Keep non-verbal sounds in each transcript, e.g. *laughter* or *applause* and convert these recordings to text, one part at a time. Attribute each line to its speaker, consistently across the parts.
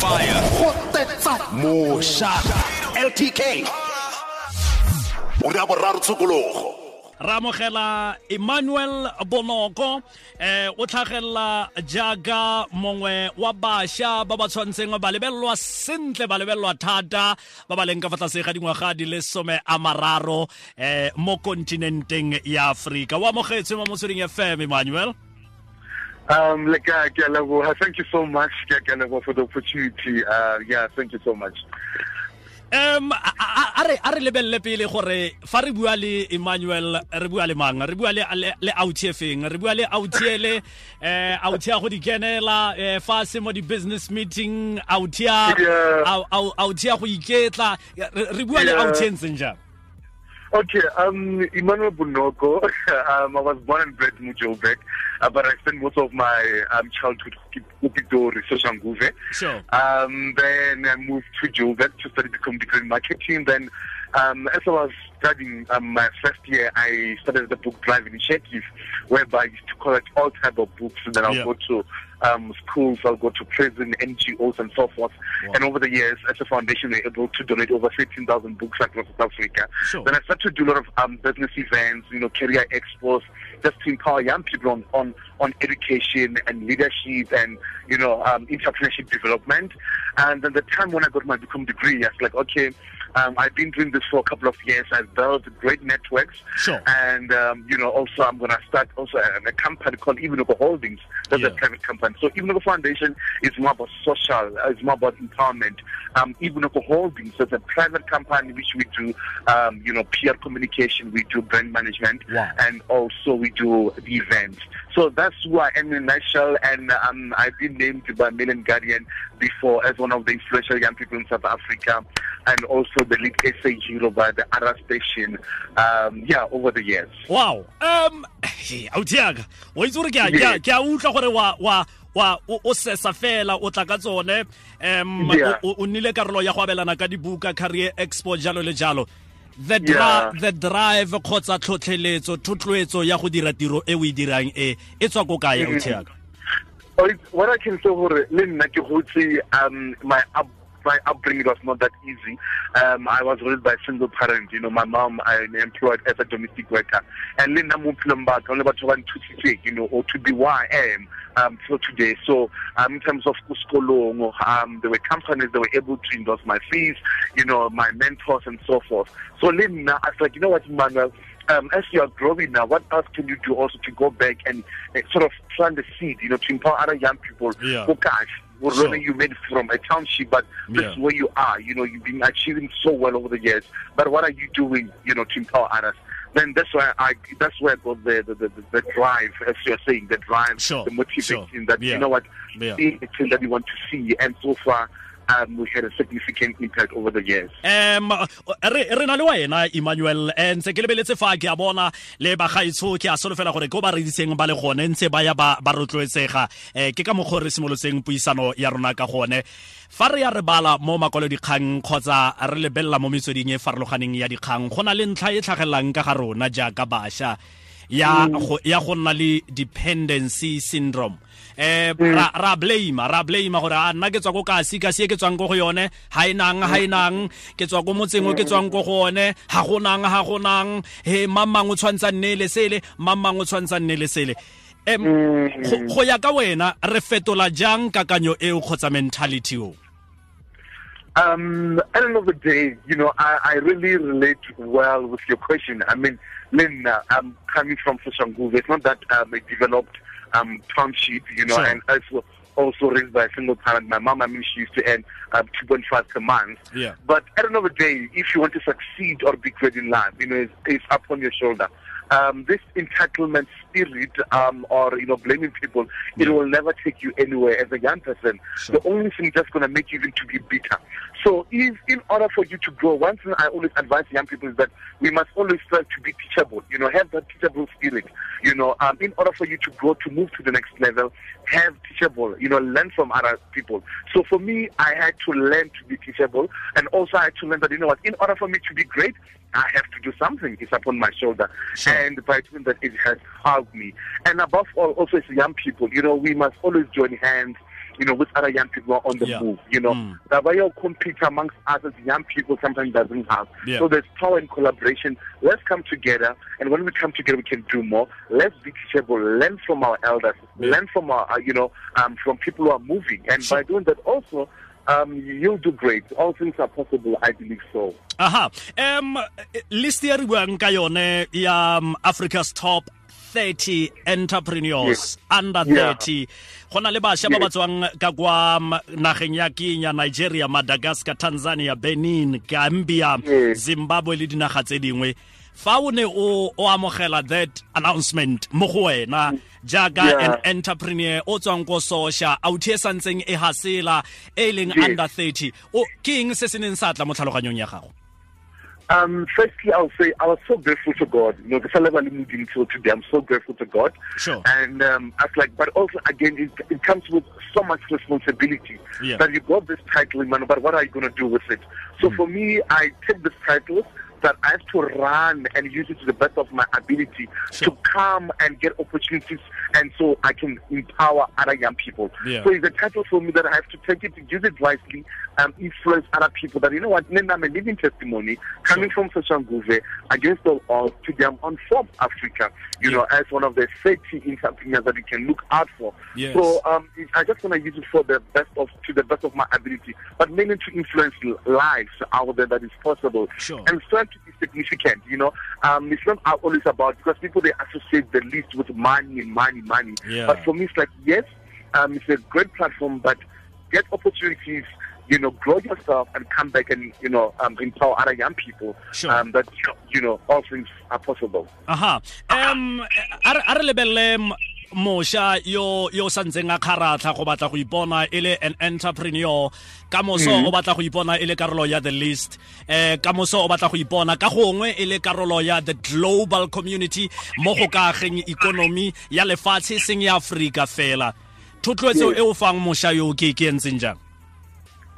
Speaker 1: fire.
Speaker 2: Go tetsa
Speaker 1: moša ltk o ya boraro tshokologo
Speaker 3: ra amogela emmanuel bonoko eh o tlhagelela jaaka mongwe wa bašwa ba ba tshwantseng ba lebelelwa sentle ba lebelelwa thata ba ba leng ka fa tlase ga dingwaga di le some a mararo eh mo kontinenteng ya aforika o amogetswe mo motsweding fm emmanuel
Speaker 4: Um, like, uh, thank you so much, for the opportunity. Uh, yeah, thank you so much.
Speaker 3: um a re lebelele pele gore fa re bua le emmanuel re bua le mang? Re bua le outie feng? Re bua le outie le *laughs* um outie ya go di kenela eh fa se mo di business meeting outie go iketla. Re bua le outie ntseng jang
Speaker 4: Okay, um, Emmanuel Bonoko, *laughs* um, I was born and bred in Joburg, uh, but I spent most of my um, childhood in Upitori, Soshanguve.
Speaker 3: Sure.
Speaker 4: Um, then I moved to Joburg to study BCom degree in marketing. Then, um, as I was studying um, my first year, I started the book drive initiative, whereby I used to collect all type of books, and then I'll
Speaker 3: Yeah.
Speaker 4: go to um, schools, I'll go to prison, NGOs, and so forth. And over the years, as a foundation, we're able to donate over 15,000 books across South Africa.
Speaker 3: Sure.
Speaker 4: Then I started to do a lot of um, business events, you know, career expos, just to empower young people on, on, on education and leadership and, you know, um, entrepreneurship development. And then the time when I got my BCom degree, I was like, okay, um, I've been doing this for a couple of years. I've built great networks.
Speaker 3: Sure.
Speaker 4: And, um, you know, also I'm going to start also a, a company called Evenoko Holdings. That's
Speaker 3: Yeah.
Speaker 4: a private company. So Evenoko Foundation is more about social, uh, it's more about empowerment. Um, Evenoko Holdings is a private company which we do, um, you know, PR communication, we do brand management,
Speaker 3: Wow.
Speaker 4: and also we do the events. So that's who I am in a nutshell. And um, I've been named by Mail and Guardian before as one of the influential young people in South Africa, and also the lead SA hero by the ARA station. Um, yeah, over the years.
Speaker 3: wow um outie yaka o itse gore ke a- utlwa gore wa wa wa o sesa fela o tla ka tsone um o nnile karolo ya go abelana ka dibuka career expo jalo le jalo the
Speaker 4: Yeah.
Speaker 3: the drive kgotsa tlhotlheletso thotloetso ya go dira tiro e o e dirang e e tswa ko kae o
Speaker 4: Oh, what I can say gore le nna ke gotse um my up my upbringing was not that easy. Um, I was raised by a single parent. You know, my mom I employed as a domestic worker. And then moved back only about one to take, you know, or to be where I am um till today. So um in terms of uskolong, um there were companies that were able to endorse my fees, you know, my mentors and so forth. So then I was like, you know what, Manuel, um, as you are growing now, what else can you do also to go back and uh, sort of plant the seed, you know, to empower other young people
Speaker 3: Yeah.
Speaker 4: who cash. Well,
Speaker 3: Sure.
Speaker 4: you made from a township, but this
Speaker 3: Yeah.
Speaker 4: is where you are. You know, you've been achieving so well over the years. But what are you doing, you know, to empower others? Then that's why I that's where I got the the, the, the drive, as you're saying, the drive,
Speaker 3: Sure.
Speaker 4: the motivation
Speaker 3: Sure.
Speaker 4: that
Speaker 3: Yeah.
Speaker 4: you know what,
Speaker 3: Yeah.
Speaker 4: see the thing that you want to see, and so far. Um, we had a significant impact over the years.
Speaker 3: um re re na le wena emmanuel eh, ntse ke lebeletse fa ke a bona le bagaetsho ke a solofela gore ke o ba ba le gone ntse ba ya ba ba rotloetsega. Um ke ka mokgwa re simolotseng puisano ya rona ka gone. Fa re ya re bala mo makwalodikgang kgotsa re lebelela mo metsweding e farologaneng ya dikgang go na le ntlha e tlhagelelang ka ga rona jaaka bašwa ya go ya go nna le dependency syndrome eh ra ra blame ra blame gore a nna ke tswa ko kasi kasi e ke tswang ko go yone ha inang ha inang ke tswa ko motseng o ke tswang ko go yone ha go nang ha go nang. He mamang o tshwantsa nne le sele mamang o tshwantsa nne le sele. Em go- go ya ka wena re fetola jang kakanyo o khotsa mentality o?
Speaker 4: Um, at the end of the day, you know, I, I really relate well with your question. I mean, Lynn, uh, I'm coming from Soshanguve. It's not that um, a developed um, township, you know,
Speaker 3: Sure.
Speaker 4: and also also raised by a single parent. My mom, I mean, she used to earn um, 2.5 per month.
Speaker 3: Yeah.
Speaker 4: But at the end of the day, if you want to succeed or be great in life, you know, it's, it's up on your shoulder. Um, this entitlement spirit um, or, you know, blaming people, it will never take you anywhere as a young person.
Speaker 3: Sure.
Speaker 4: The only thing that's going to make you even to be bitter. So if, in order for you to grow, one thing I always advise young people is that we must always strive to be teachable, you know, have that teachable spirit. You know, um, in order for you to grow, to move to the next level, have teachable, you know, learn from other people. So for me, I had to learn to be teachable and also I had to learn that, you know what, in order for me to be great, I have to do something. It's upon my shoulder.
Speaker 3: Sure.
Speaker 4: And by doing that, it has helped me. And above all, also as young people, you know, we must always join hands you know, with other young people on the
Speaker 3: Yeah.
Speaker 4: move. You know,
Speaker 3: Mm.
Speaker 4: the way you compete amongst us as young people sometimes doesn't have.
Speaker 3: Yeah.
Speaker 4: So there's power in collaboration. Let's come together, and when we come together, we can do more. Let's be teachable, learn from our elders,
Speaker 3: Yeah.
Speaker 4: learn from our, uh, you know, um, from people who are moving, and
Speaker 3: Sure.
Speaker 4: by doing that also. Um, you'll do great. All things are possible. I believe so.
Speaker 3: aha um list ya re buang ka yone ya um, africa's top 30 entrepreneurs under
Speaker 4: Yeah.
Speaker 3: 30 go na le bašwa ba ba tswang ka kwa um, nageng ya kenya nigeria madagascar tanzania benin gambia
Speaker 4: Yes.
Speaker 3: zimbabwe le dinaga tse dingwe fa o ne o o amogela that announcement mo go wena jaaka
Speaker 4: Yeah.
Speaker 3: an entrepreneur o tswang ko sosha e santseng e hasela e leng
Speaker 4: Yes.
Speaker 3: under 30 o ke eng se se neng sa tla mo tlhaloganyong ya gago
Speaker 4: Um, firstly, I'll say I was so grateful to God. You know, the till today, I'm so grateful to God.
Speaker 3: Sure.
Speaker 4: And um, I was like, but also again, it, it comes with so much responsibility
Speaker 3: Yeah.
Speaker 4: that you got this title, man. But what are you going to do with it? So
Speaker 3: Hmm.
Speaker 4: for me, I take this title that I have to run and use it to the best of my ability
Speaker 3: Sure.
Speaker 4: to come and get opportunities, and so I can empower other young people.
Speaker 3: Yeah.
Speaker 4: So it's a title for me that I have to take it, use it wisely, um, influence other people. That you know what, then I'm a living testimony coming from Soshanguve against the odds to them on Forbes Africa. You
Speaker 3: Yeah.
Speaker 4: know, as one of the 30 entrepreneurs that you can look out for.
Speaker 3: Yes.
Speaker 4: So um, I just want to use it for the best of to the best of my ability, but mainly to influence lives out there that is possible.
Speaker 3: Sure.
Speaker 4: And trying to be significant. You know, um, it's not always about because people they associate the list with money and money, money.
Speaker 3: Yeah.
Speaker 4: But for me, it's like yes, um, it's a great platform, but get opportunities. You know, grow yourself and come back and you know um, empower other young people.
Speaker 3: Sure.
Speaker 4: Um, that you know all things are possible.
Speaker 3: aha um a re lebelele m- mošwa yo yo santseng a kgaratlha go batla go ipona e le an entrepreneur ka moso o batla go ipona e le karolo ya the list eh ka moso o batla go ipona ka gongwe e le karolo ya the global community mo go ka ageng economy ya lefatshe seng ya aforika fela thotloetso e o fang mošwa yo ke ke entseng jang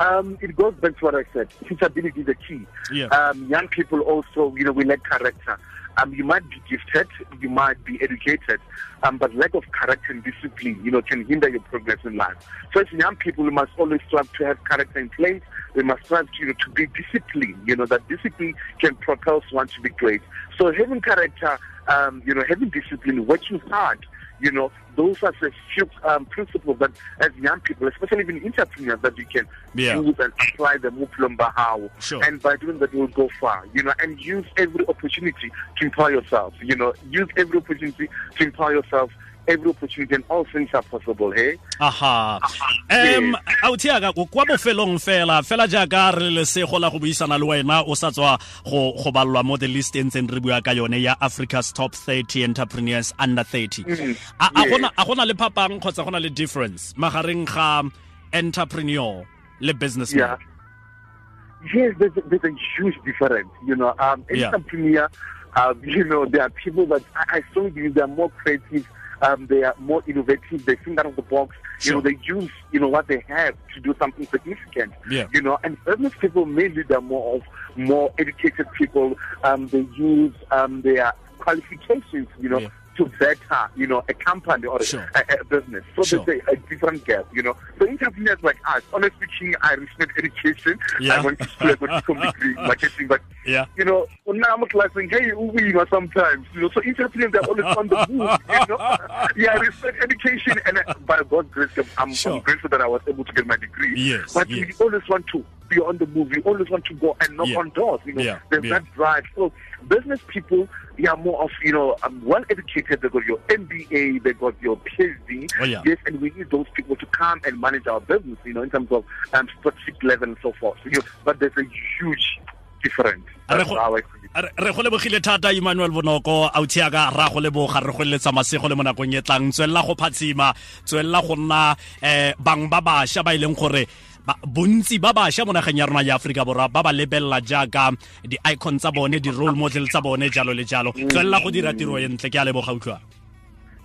Speaker 4: Um, it goes back to what I said. Teachability is the key.
Speaker 3: Yeah.
Speaker 4: Um, young people also, you know, we lack character. Um, you might be gifted, you might be educated, um, but lack of character and discipline, you know, can hinder your progress in life. So as young people, we must always strive to have character in place. We must strive to, you know, to be disciplined. You know, that discipline can propel one to be great. So having character, um, you know, having discipline, working hard, you know, those are the few um, principles that as young people, especially even entrepreneurs, that you can
Speaker 3: Yeah.
Speaker 4: use and apply the Muplumba how.
Speaker 3: Sure.
Speaker 4: And by doing that, you'll go far, you know, and use every opportunity to empower yourself, you know, use every opportunity to empower yourself, every opportunity, and all things are possible, hey?
Speaker 3: aha um authi aka go kwa bofelong fela fela jaaka re le lesego la go buisana le wena o sa tswa go go balwa mo the list e ntseng re bua ka yone ya africa's top 30 entrepreneurs under 30 a a gona a gona le phapang kgotsa gona le difference magareng ga entrepreneur le businessman
Speaker 4: Yeah. Yes, there's a, there's a huge difference. You know, um,
Speaker 3: Yeah.
Speaker 4: entrepreneur, um, you know, there are people that I, I strongly believe they're more creative. Um, they are more innovative. They think out of the box.
Speaker 3: Sure.
Speaker 4: You know, they use you know what they have to do something significant.
Speaker 3: Yeah.
Speaker 4: You know, and business people mainly they're more of more educated people. Um, they use um, their qualifications. You know.
Speaker 3: Yeah.
Speaker 4: To better, you know, a company or a-
Speaker 3: Sure.
Speaker 4: a, a business. So
Speaker 3: Sure.
Speaker 4: there's a, a different gap, you know. So entrepreneurs like us, honestly speaking, I respect education.
Speaker 3: Yeah.
Speaker 4: I went to school, I got some degree in marketing, but
Speaker 3: Yeah.
Speaker 4: you know, now I'm like, hey, we know sometimes, you know. So entrepreneurs are always on the move, you know. *laughs* yeah, I respect education, and uh, by God's grace, I'm,
Speaker 3: Sure.
Speaker 4: I'm grateful that I was able to get my degree.
Speaker 3: Yes,
Speaker 4: but
Speaker 3: yes.
Speaker 4: we always want to be on the move. We always want to go and knock
Speaker 3: Yeah.
Speaker 4: on doors. You know,
Speaker 3: Yeah,
Speaker 4: there's
Speaker 3: yeah.
Speaker 4: that drive. So business people, they are more of you know, um, well educated. They got your MBA, they got your PhD.
Speaker 3: Oh, yeah.
Speaker 4: Yes, and we need those people to come and manage our business. You know, in terms of um, strategic level and so forth. So, you know, but there's a huge difference. That's how I
Speaker 3: re go lebogile thata emmanuel bonoko autiaka ra go leboga re go eletsa masego le mo nakong e tlang tswelela go phatsima tswelela go nna um bang ba bašwa ba e leng gore bontsi ba bašwa mo nageng ya rona ya aforika borwa ba ba lebelela jaaka di-icon tsa bone di-role model tsa bone jalo le jalo go dira tiro e ntle ke a leboga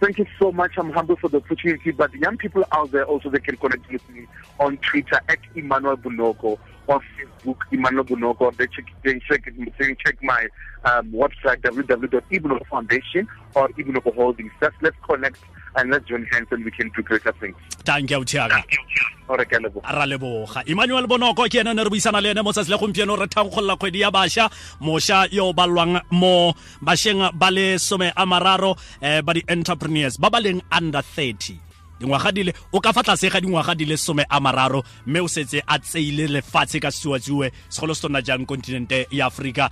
Speaker 4: Thank you so much. I'm humble for the opportunity. But the young people out there also they can connect with me on Twitter at Emmanuel Bonoko, on Facebook Emmanuel Bonoko. They check they check they check my um, website www.ibunoko Foundation or Ibunoko Holdings. Let's connect join hands and we can do greater things. Thank you Tiaga.
Speaker 3: ra leboga emmanuel bonoko ke ene ne re buisana le ene mo tsatsi le gompieno re thankgolola kgwedi ya bašwa mošwa yo o balwang mo bašweng ba le some a mararo um ba di-entrepreneurs ba ba leng under 30 dingwaga di le o ka fa tlase ga dingwaga di le some a mararo mme o setse a tseile lefatshe ka setsiwatsiwe segolo se tona jang kontinente ya aforika